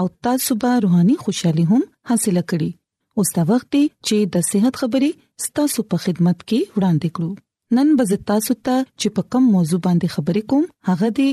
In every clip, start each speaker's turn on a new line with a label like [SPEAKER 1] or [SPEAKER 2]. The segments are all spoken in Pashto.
[SPEAKER 1] او تاسو به روحاني خوشحالي هم حاصل کړئ اوس دا وخت دی چې د صحت خبرې ستاسو په خدمت کې وړاندې کړو نن به تاسو ته چې په کوم موضوع باندې خبرې کوم هغه دی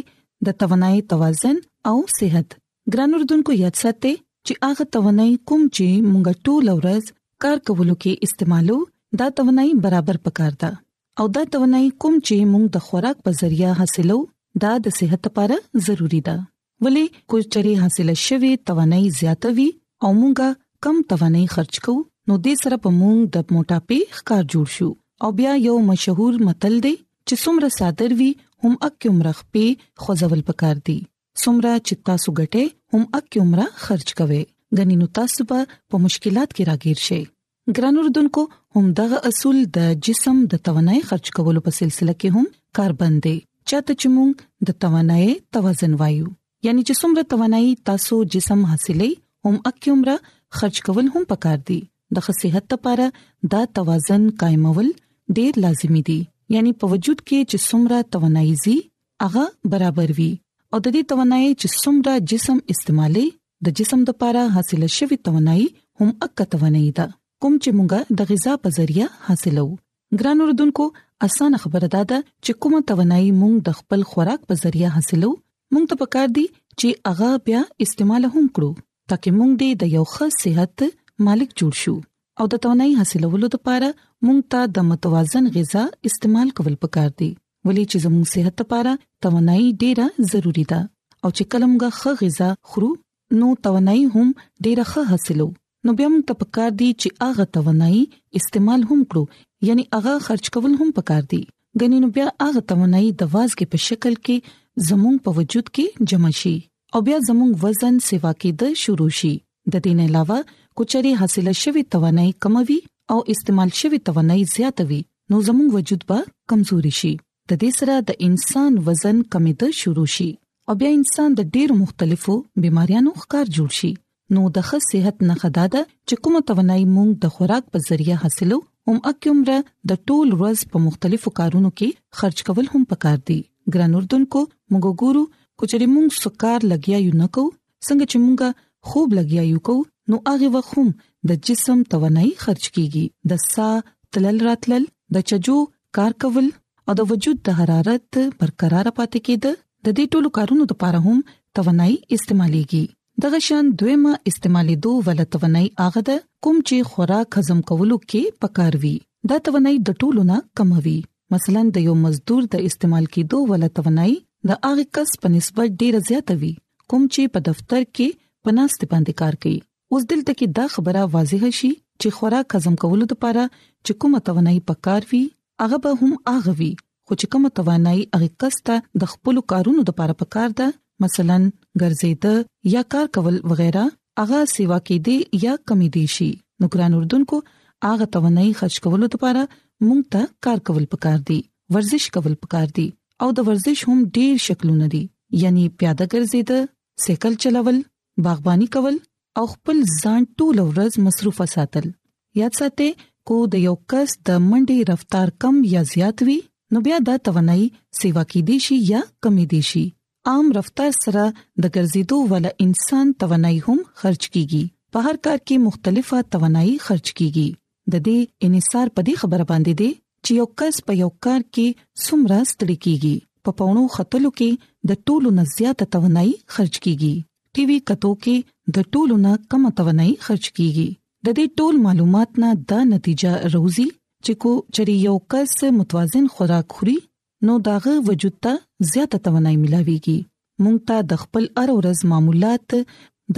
[SPEAKER 1] د توانایي توازن او صحت ګران اردوونکو یاد ساتئ چې هغه توانایي کوم چې موږ ټول ورځ کار کولو کې استعمالو دا توانایي برابر پکار ده او دا توانایي کوم چې موږ د خوراک په ذریعہ حاصلو دا د صحت لپاره ضروری ده ولی کو چری حاصله شوی توانای زیاته وی او مونږه کم توانای خرج کو نو دې سره په مونږ د موټاپې ښکار جوړ شو او بیا یو مشهور متل دی چې څومره صادر وی هم اک عمر خپې خوځول پکار دی څومره چې تاسو ګټه هم اک عمر خرج کوي غنی نو تاسو په مشکلات کې راګیر شئ ګران اردوونکو هم دغه اصول د جسم د توانای خرج کولو په سلسله کې هم کاربند دي چاته چې موږ د توانای توازن وایو یعنی چې څومره توانای تاسو جسم حاصلې هم اکیومره خرج کول هم پکار دي د صحت لپاره دا توازن قائمول ډیر لازمی دي یعنی په وجود کې چې څومره توانای زی هغه برابر وي او د دې توانای چې څومره جسم استعمالي د جسم د پاره حاصله شوی توانایي هم اکه توانایي ده کوم چې موږ د غذا په ذریعہ حاصلو ګران اوردونکو اسانه خبره ده ده چې کومه توانایي مونږ د خپل خوراک په ذریعہ حاصلو مونږ ته پکار دي چې هغه بیا استعمال هم کړو ترڅو مونږ دې د یو ښه صحت مالک جوړ شو او د توانایي حاصلولو لپاره مونږ ته د متوازن غذا استعمال کول پکار دي ولې چې زموږ صحت لپاره توانایي ډیره ضروری ده او چې کله موږ ښه غذا خورو نو توانایي هم ډیره ښه حاصلو نو بیا موږ ته پکار دي چې هغه توانایي استعمال هم کړو یعنی هغه خرج کول هم پکار دي غني نو بیا هغه توانایي د وازګې په شکل کې زموږ په وجود کې جمع شي او بیا زموږ وزن سیوا کې د شروع شي د دې نه علاوه کوچري حاصله شوی توانایي کموي او استعمال شوی توانایي زیاتوي نو زموږ وجود به کمزوري شي د دې سره د انسان وزن کمیده شروع شي او بیا انسان د ډیرو مختلفو بيماريانو ښکار جوړ شي نو د ښه صحت نه خدا ده چې کومه توانایي موږ د خوراک په ذریعہ حاصلو هم اکیومره د ټول ورځ په مختلفو کارونو کې خرج کول هم پکار دي ګران اردوونکو موږ ګورو کچري موږ سکار لګیا یو نکو څنګه چې مونږه خوب لګیا یو کو نو هغه وخت هم د جسم توانایي خرج کیږي د سا تلل راتلل د چجو کار کول او د وجود د حرارت برقرار پاتې کېده د دې ټولو کارونو لپاره هم توانایي استعمالېږي دغه شان دویمه استعمالي دوه ول توانایي هغه ده کوم چې خوراک هضم کولو کې پکاروي دا توانایي د ټولو نه کموي مثلا د یو مزدور د استعمال کېدو ول توانایي د هغه کس په نسبت ډیره زیاته وي کوم چې په دفتر کې پناست باندې کار کوي اوس دلته کې دا خبره واضح شي چې خوراک هضم کولو لپاره چې کومه توانایي پکار وي هغه به هم هغه وي خو چې کومه توانایي هغه کسته د خپل کارونو لپاره پکار ده مثلا ګرځېد یا کار کول وغیرہ هغه سیوا کې دی یا کمی دی شي نو ګران اردوونکو هغه توانایي خرج کولو لپاره مونږ ته کار کول پکار دي ورزش کول پکار دي او د ورزش هم ډیر شکلونه دي یعنی پیاده ګرځید سایکل چلول باغبانی کول او خپل ځان ټول ورځ مصروف ساتل یاد ساتئ کو د یو کس د منډي رفتار کم یا زیات وي نو بیا دا توانایي سیوا کې دي شي یا کمی دي شي عام رفتار سره د ګرځېدو ول انسان توانایي هم خرج کیږي په هر کار کې مختلفه توانایي خرج کیږي د دې انحصار په دې خبره باندې دی چې یو کس په یو کار کې څومره ستړي کیږي په پونو خطلو کې د ټولو نه زیاته توانایي خرج کیږي ټي وي کتو کې د ټولو نه کم توانایي خرج کیږي د دې ټول معلومات نه دا نتیجه راوځي چې کو چری یو کس متوازن خوراک خوري نو داغه وجود ته زیاته توانایي ملاويږي مونږ ته د خپل ار ورځ معمولات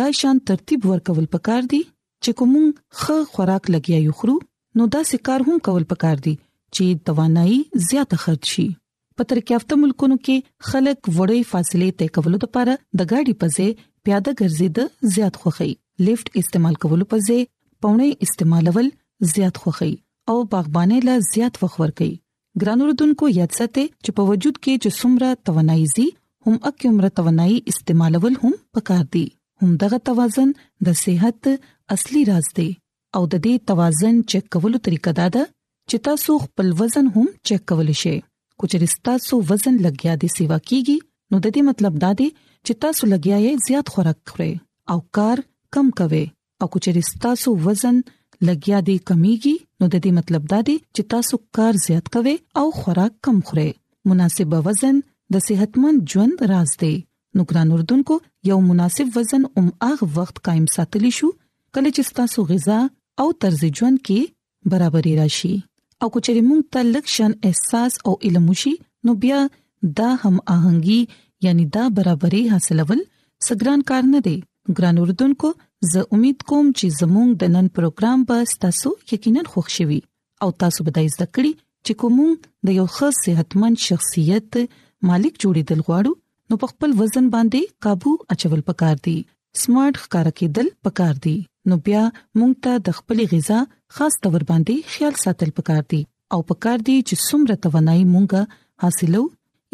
[SPEAKER 1] دا شان ترتیب ورکول پکار دي چې کوم خه خوراک لګیا یو خرو نو دا سکار هم کول پکار دي چې توانایي زیاته خرج شي په ترکیافته ملکونو کې خلک وړې فاصله طے کولو لپاره د ګاډي په ځای پیاده ګرځید زیات خوخي لیفټ استعمال کولو په ځای پونه استعمالول زیات خوخي او باغباني لا زیات وخت ورکړي ګران اوردونکو یاد ساتئ چې په وجود کې چې څومره توانایي زی هم اکه عمر توانایي استعمالول هم پکار دي هم دغه توازن د صحت اصلي راز دی او د دې توازن چک کولو طریقه دا ده چې تاسو خپل وزن هم چک کول شئ کوچې تاسو وزن لګیا دي سیوا کیږي نو د دې مطلب دا دی چې تاسو لګیا یې زیات خوراک خورئ او کار کم کوئ او که چېرې تاسو وزن لګیا دی کمیږي نو د دې مطلب دا دی چې تاسو کار زیات کوئ او خوراک کم خورئ مناسب وزن د صحتمند ژوند راز دی نو ګران اردوونکو یو مناسب وزن هم هغه وخت قائم ساتلی شو کله چې تاسو غذا او طرز ژوند کې برابرې راشي او کچري مونږ ته لکشن احساس او علم وشي نو بیا دا هم آهنګي یعنی دا برابرې حاصلول سګران کار نه دی ګران اردوونکو زه امید کوم چې زموږ د نن پروګرام به تاسو یقینا خوښ شي او تاسو به د زده کړې چې کوم د یو ښه صحتمند شخصیت مالک جوړېدل غواړو نو په خپل وزن باندې काबू اچول پکار دي سمارټ ښکارا کېدل پکار دي نو بیا مونږ ته د خپل غذا خاص تور باندې خیال ساتل پکار دي او پکار دي چې څومره توانایي مونږه حاصلو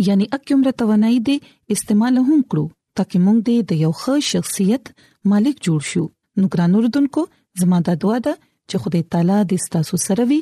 [SPEAKER 1] یعنی اکیمره توانایي دې استعمال هم کړو ترڅو مونږ دې د یو ښه شخصیت مالک جوړ شو نو ګران اردوونکو زموږ د دعا ده چې خدای تعالی دې تاسو سره وي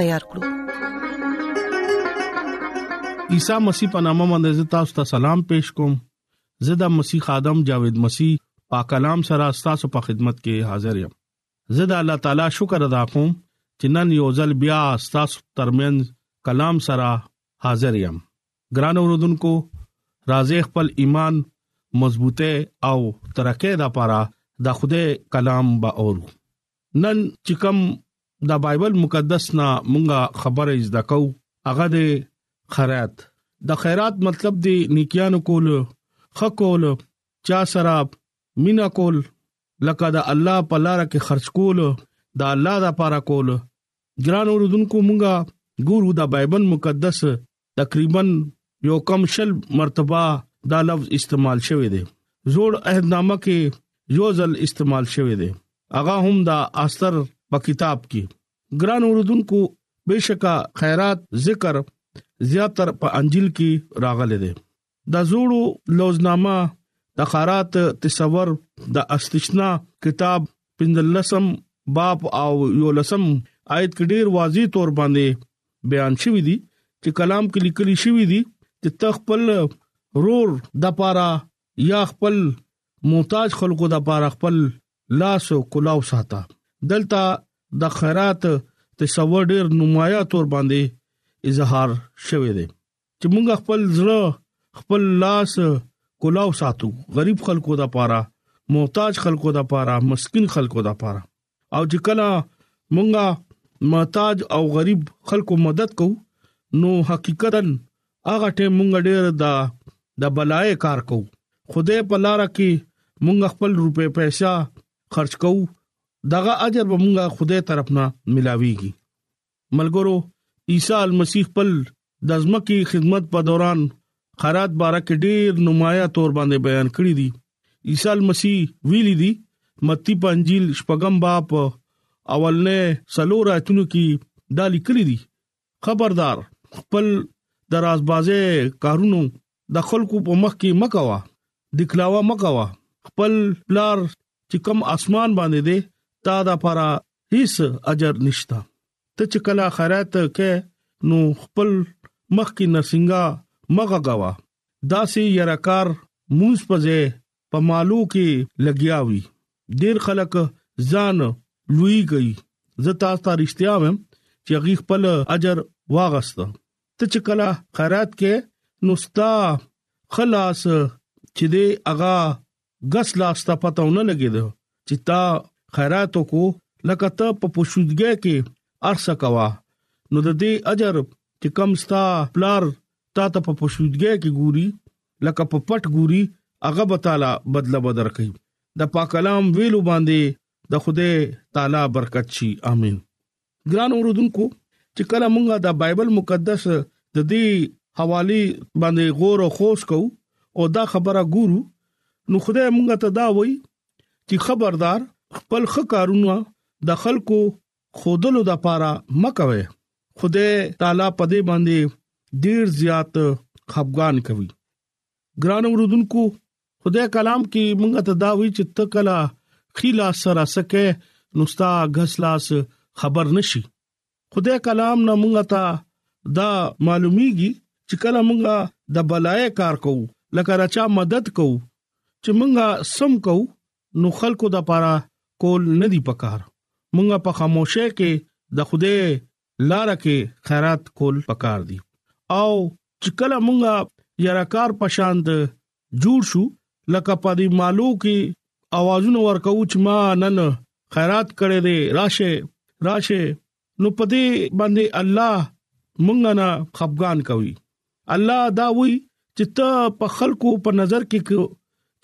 [SPEAKER 1] تیار کړو
[SPEAKER 2] عیسی مسیح په نامه باندې تاسو ته سلام پېښ کوم زه د مسیح خادم جاوید مسیح پاک کلام سره تاسو په خدمت کې حاضر یم زه د الله تعالی شکر ادا کوم چې نن یو ځل بیا تاسو ترمن کلام سره حاضر یم ګران اوردونکو راځي خپل ایمان مضبوطه او ترقه د پاره د خوده کلام با اورو نن چې کوم د بایبل مقدس نه مونږه خبره زده کو هغه د خیرات د خیرات مطلب دی نیکیانو کول خکول چا سره مینا کول لکه د الله په لار کې خرج کول د الله لپاره کول ګران اوردونکو مونږه ګورو د بایبل مقدس تقریبا یو کم شل مرتبه دا لفظ استعمال شوی دی زوړ عہدنامه کې یو ځل استعمال شوی دی هغه هم دا اثر په کتاب کې ګران اوردونکو بشکا خیرات ذکر زیاتر په انجیل کې راغلي دي د زوړو لوزنامه د خارات تصور د استثنا کتاب پندلسم باب او یو لسم آیت کې ډیر واضح تور باندې بیان شوی دی چې کلام کې لیکل شوی دی چې تخپل رور د پاره یا خپل محتاج خلکو د پاره خپل لاس او کلاو ساته دلته د خیرات تصور ډیر نمایاں تور باندې اظهار شوه دی چې موږ خپل زړه خپل لاس کولاو ساتو غریب خلکو د پاره محتاج خلکو د پاره مسكين خلکو د پاره او چې کله موږ محتاج او غریب خلکو مدد کو نو حقیقتا هغه ټیم موږ ډیر دا د بلای کار کو خدای په لار کې موږ خپل روپې پیسې خرج کو دغه اجر به موږ خدای طرف نه ملاويږي ملګرو عیسی المسیح خپل د ځمکې خدمت په دوران خیرات باره کې ډیر نمایاں تور باندې بیان کړی دی عیسی مسیح ویلي دي متی په انجیل شپږم باب اولنې سلور آیتونو کې دا لیکلي دي خبردار خپل درازبازه کارونو د خلکو په مخ کې مکوا دکلاوا مکوا خپل پلار چې کوم اسمان باندې دې تا دا پارا هیڅ اجر نشتا ته چې کلا خیرات کې نو خپل مخ کې نرسنګا مغه غوا داسې یراکار مونږ پځه په مالو کې لګیاوي ډیر خلک ځان لوی گئی زتا ستا رښتیا وم چې غي خپل اجر واغست ته چې کلا خیرات کې نو ستا خلاص چې دې اغا ګس لا ستا پته ونه لګیدو چې تا خیرات وکړو لکه ته په پوشودګۍ کې ارسه کوا نو د دې اجر چې کم ستا پلار تا ته په پوشودګۍ کې ګوري لکه په پټ ګوري هغه به تعالی بدله بدر کوي د پاک کلام ویلو باندې د خوده تعالی برکت شي امين ګران اوردونکو چې کله موږ د بایبل مقدس د دې حواله باندې غور او خوش کو او دا خبره ګورو نو خدای موږ ته دا وایي چې خبردار خپل خکارونه د خلکو خودلو د پاره مکوي خدای تعالی په دې باندې ډیر زیات خفغان کوي ګران اوردونکو خدای کلام کې مونږ ته دا وی چې تکلا خیلا سره سکه نوستا غسلاس خبر نشي خدای کلام نه مونږ ته دا معلومیږي چې کله مونږ د بلای کار کوو لکه راچا مدد کوو چې مونږ سم کوو نو خلکو د پاره کول نه دی پکار مونږه په خاموشه کې د خوده لاره کې خیرات کول پکار دي او چې کله مونږه یراکار پشاند جوړ شو لکه په دې مالو کې اوازونه ورکو چې ما نن خیرات کړي دي راشه راشه نو پدې باندې الله مونږ نه خفغان کوي الله دا وی چې ته په خلکو په نظر کې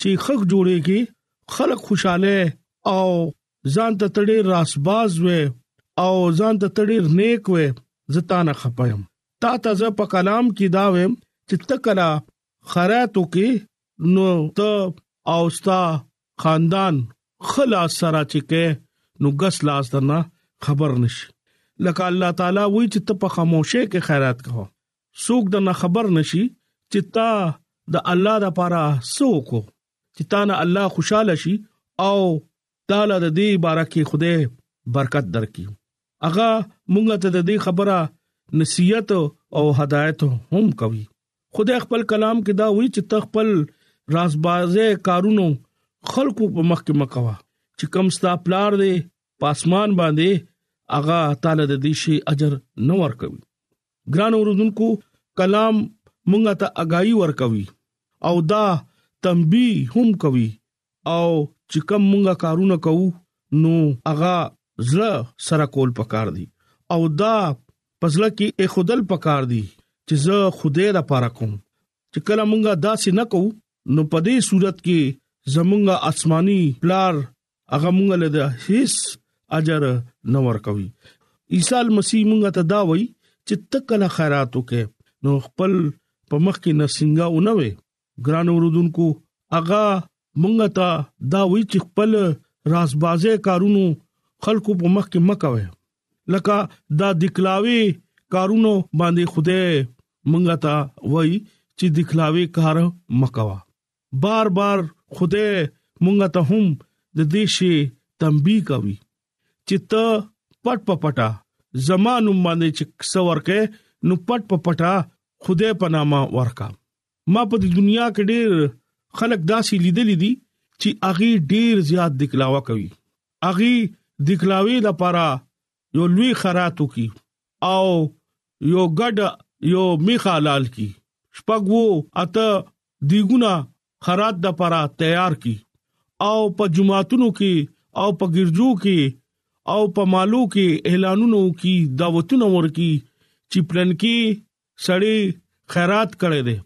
[SPEAKER 2] چې خخ جوړيږي خلک خوشاله او ځان ته تړي راسباز وې او ځان ته تړي نیک وې زتا نه خپایم تا ته ز په کلام کې دا وې چې تکلا خراتو کې نو ته او ستا خاندان خلا سره چې کې نو غس لاس درنه خبر نشي لکه الله تعالی وایي چې ته په خاموشه کې خیرات کوه سوق د نه خبر نشي چې تا د الله د پاره سوکو چې تا نه الله خوشاله شي او تعالی د دې بارکه خوده برکت درکې اغه مونږ ته د دې خبره نصیحت او هدایت هم کوي خدای خپل کلام کې دا وی چې تخپل رازبازه کارونو خلقو په مخ کې مکوا چې کم ستا پلار دې پاسمان باندې اغا تعالی د دې شي اجر نور کوي ګران اوردونکو کلام مونږ ته اگایي ورکوي او دا تنبيه هم کوي او چې کوم مونږ کارونه کوو نو هغه زړه سره کول پکار دي او دا پزله کې اخدل پکار دي چې زه خوده را پاره کوم چې کله مونږه داسې نکو نو په دې صورت کې زمونږه آسماني پلار هغه مونږ له د هیڅ اجر نه ورکوي عیسی مسیح مونږ ته دا وایي چې تکل خیرات وکې نو خپل په مخ کې نسنګا اونوي ګران اوردونکو هغه مونږ ته دا وایي چې خپل رازبازه کارونو خلکو په مخ کې مکوي لکه دا دکلاوي کارونو باندې خوده مونږ ته وایي چې دکلاوي کار مکوا بار بار خدای مونږ ته هم د دې شی تنبیه کوي چې ته پټ په پټه زما نوم باندې چې څور کې نو پټ په پټه خدای په نامه ورکا ما په دنیا کې ډېر خلک داسې لیدل دي چې اغي ډېر زیات دکلاوه کوي اغي دکلاوي لپاره یو لوی خرات وکي او یو ګډ یو میخه حلال کی شپږ وو اته دیګونه خرات د پرا تیار کی او په جمعاتونو کې او په ګرځو کې او په مالو کې اعلانونو کې دعوتونه ورکی چې پلان کې سړی خیرات کړي دي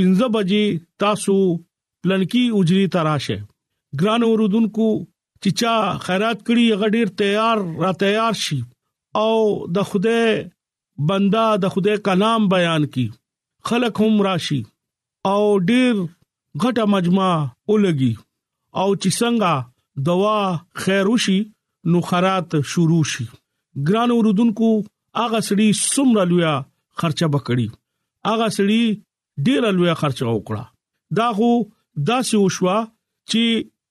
[SPEAKER 2] 15 بجې تاسو پلان کې اجري تراشه ګران اوردونکو چې چا خیرات کړی هغه ډیر تیار را تیار شي او د خوده بندا د خوده کلام بیان کی خلق هم راشي او ډیر غټه مجمع ولګي او چې څنګه دوا خیر وشي نو خیرات شروع شي ګران اوردونکو اغه سړي سمره لویا خرچه بکړي اغه سړي ډیره لوی خرچه وکړه دا خو داسې وشوه چې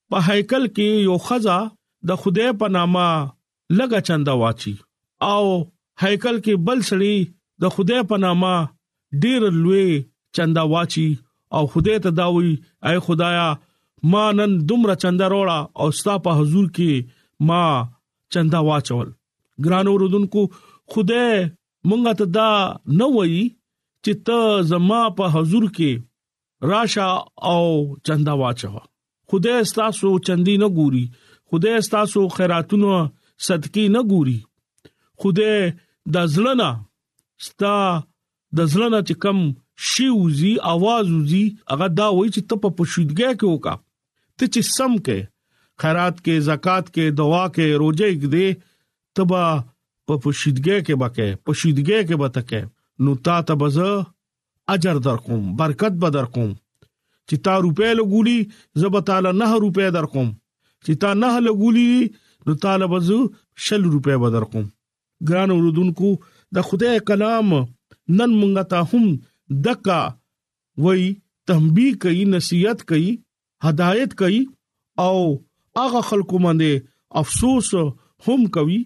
[SPEAKER 2] په هیکل کې یو خزا د خدای په نامه لګه چنده واچي او هیکل کې بل سړي د خدای په نامه ډیر لوی چنده واچي او خدای ته دا وی اے خدایا ما نن دومره چنده روړه او ستا په حضور کې ما چنده واچول ګران اوردونکو خدای مونږه ته دا نه وایي چې ته زما په حضور کې راشه او چندا واچوه خدای ستاسو چندي نه ګوري خدای ستاسو خیراتونه صدقې نه ګوري خدای د ځلنا ستا د ځلنا چې کم شی وزي आवाज وزي هغه دا وای چې ته په پښیدګه کې وکا ته چې سم کې خیرات کې زکات کې دعا کې روزه کې دې ته به په پوشیدګۍ کې بکې پوشیدګۍ کې به تکې نو تا ته به زه اجر در کوم برکت به در کوم چې تا روپې لګولي زه به تعالی نه روپې در کوم چې تا نه لګولي نو تعالی به زه شل روپې به در کوم ګران اوردونکو د خدای کلام نن مونږ ته هم دکا وای تنبیه کوي نصيحت کوي هدایت کوي او هغه خلکو باندې افسوس هم کوي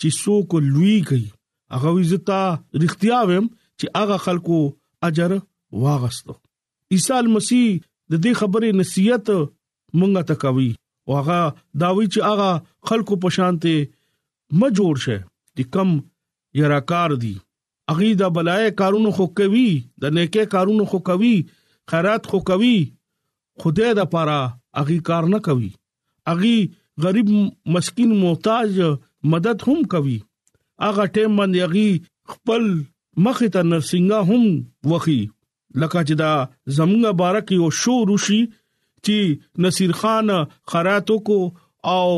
[SPEAKER 2] چې څوک لوی کوي هغه عزتا رښتیا ویم چې هغه خلکو اجر واغستو عیسی مسیح د دې خبرې نصیحت مونږه تکوي او هغه داوی چې هغه خلکو په شانته مجور شه چې کم یراکار دي هغه د بلای کارونو خو کوي د نیکه کارونو خو کوي خیرات خو کوي خدای د پاره هغه کار نه کوي هغه غریب مسكين محتاج مدد هم کوي هغه ټیم باندې هغه خپل مخ ته نرسنګا هم وخی لکه چې دا زمونږه بارک یو شو روشي چې نصیر خان خراتو کو او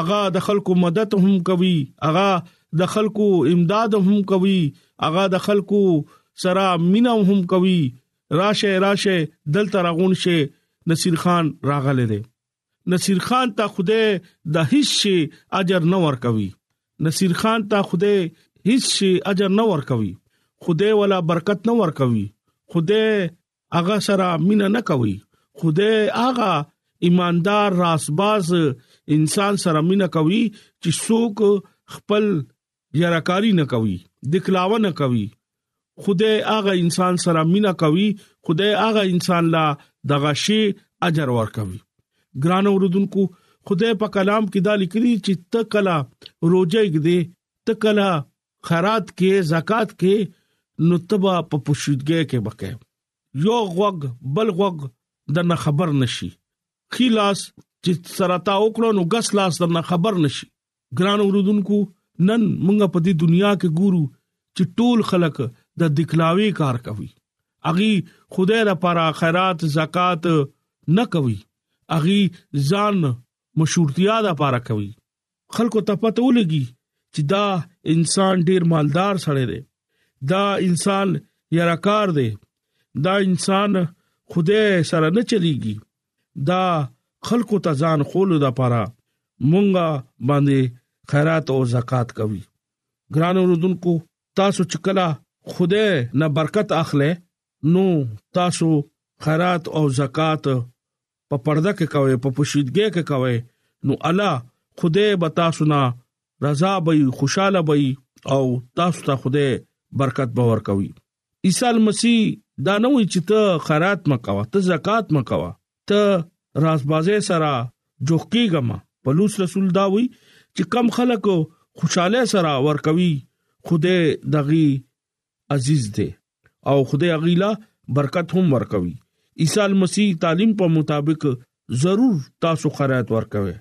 [SPEAKER 2] هغه د خلکو مدد هم کوي هغه د خلکو امداد هم کوي هغه د خلکو سره مینا هم کوي راشه راشه دلته راغون شه نصیر خان راغله ده نصیر خان ته خوده د هیڅ شي اجر نه ورکوي نصیر خان ته خوده هیڅ شي اجر نه ورکوي خوده ولا برکت نه ورکوي خوده هغه سره مینا نه کوي خوده هغه ایماندار راسباز انسان سره مینا کوي چې څوک خپل جراکاری نه کوي دکلاوه نه کوي خدای هغه انسان سره مینا کوي خدای هغه انسان لا دغه شی اجر ورکوي ګران اوردونکو خدای په کلام کې دا لیکلي چې تکلا روزه کې تکلا خیرات کې زکات کې نو تبا په پوشیدګۍ کې بکې یو غوګ بل غوګ د نه خبر نشي خلاص چې سرتا وکړو نو غس لاس د نه خبر نشي ګران اوردونکو نن موږ په دې دنیا کې ګورو چې ټول خلک د دکلاوي کار کوي اغي خدای لپاره خیرات زکات نه کوي اغي ځان مشورتیا د لپاره کوي خلکو ته پته ولګي چې دا انسان ډیر مالدار سره دی دا انسان یراکار دی دا انسان خدای سره نه چلیږي دا خلکو ته ځان خولو د پاره مونږه باندې خیرات او زکات کوي ګران اوردونکو تاسو چکلا خوده نه برکت اخله نو تاسو خیرات او زکات په پرده کې کوي په پوشیدګۍ کې کوي نو الله خوده به تاسو نه رضا به خوشاله به او تاسو ته خوده برکت باور کوي عیسی مسیح دا نه وی چې ته خیرات مکوا ته زکات مکوا ته رازبازه سره جوخکیګم پلوص رسول دا وی چې کم خلکو خوشاله سره ورکوي خوده دغي عزیز دی او خوده غیلا برکت هم ورکوي عیسی مسیح تعلیم په مطابق ضرور تاسو خیرات ورکوي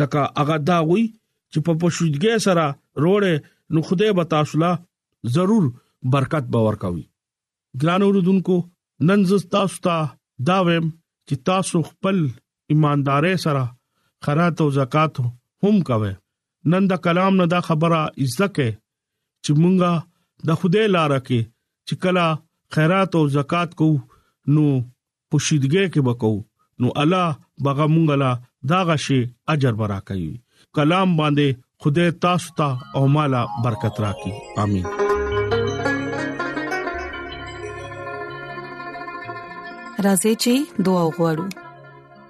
[SPEAKER 2] لکه هغه دا وی چې په پښوډګي سره روړې نو خدای به تاسو لا ضرور برکت باور کوي ګران اوردونکو نن ز تاسو ته دا ویم چې تاسو خپل ایمانداري سره خیرات او زکات هم کوي نن دا کلام نه دا خبره عزت کې چې مونږه د خدای لار کې چې کلا خیرات او زکات کو نو پوشیدګۍ کې وکاو نو الله بغه مونږ لا دا غشي اجر برا کوي کلام باندې خدای تاسو ته او مالا برکت راکړي امين
[SPEAKER 1] راځي چې دعا وغوړو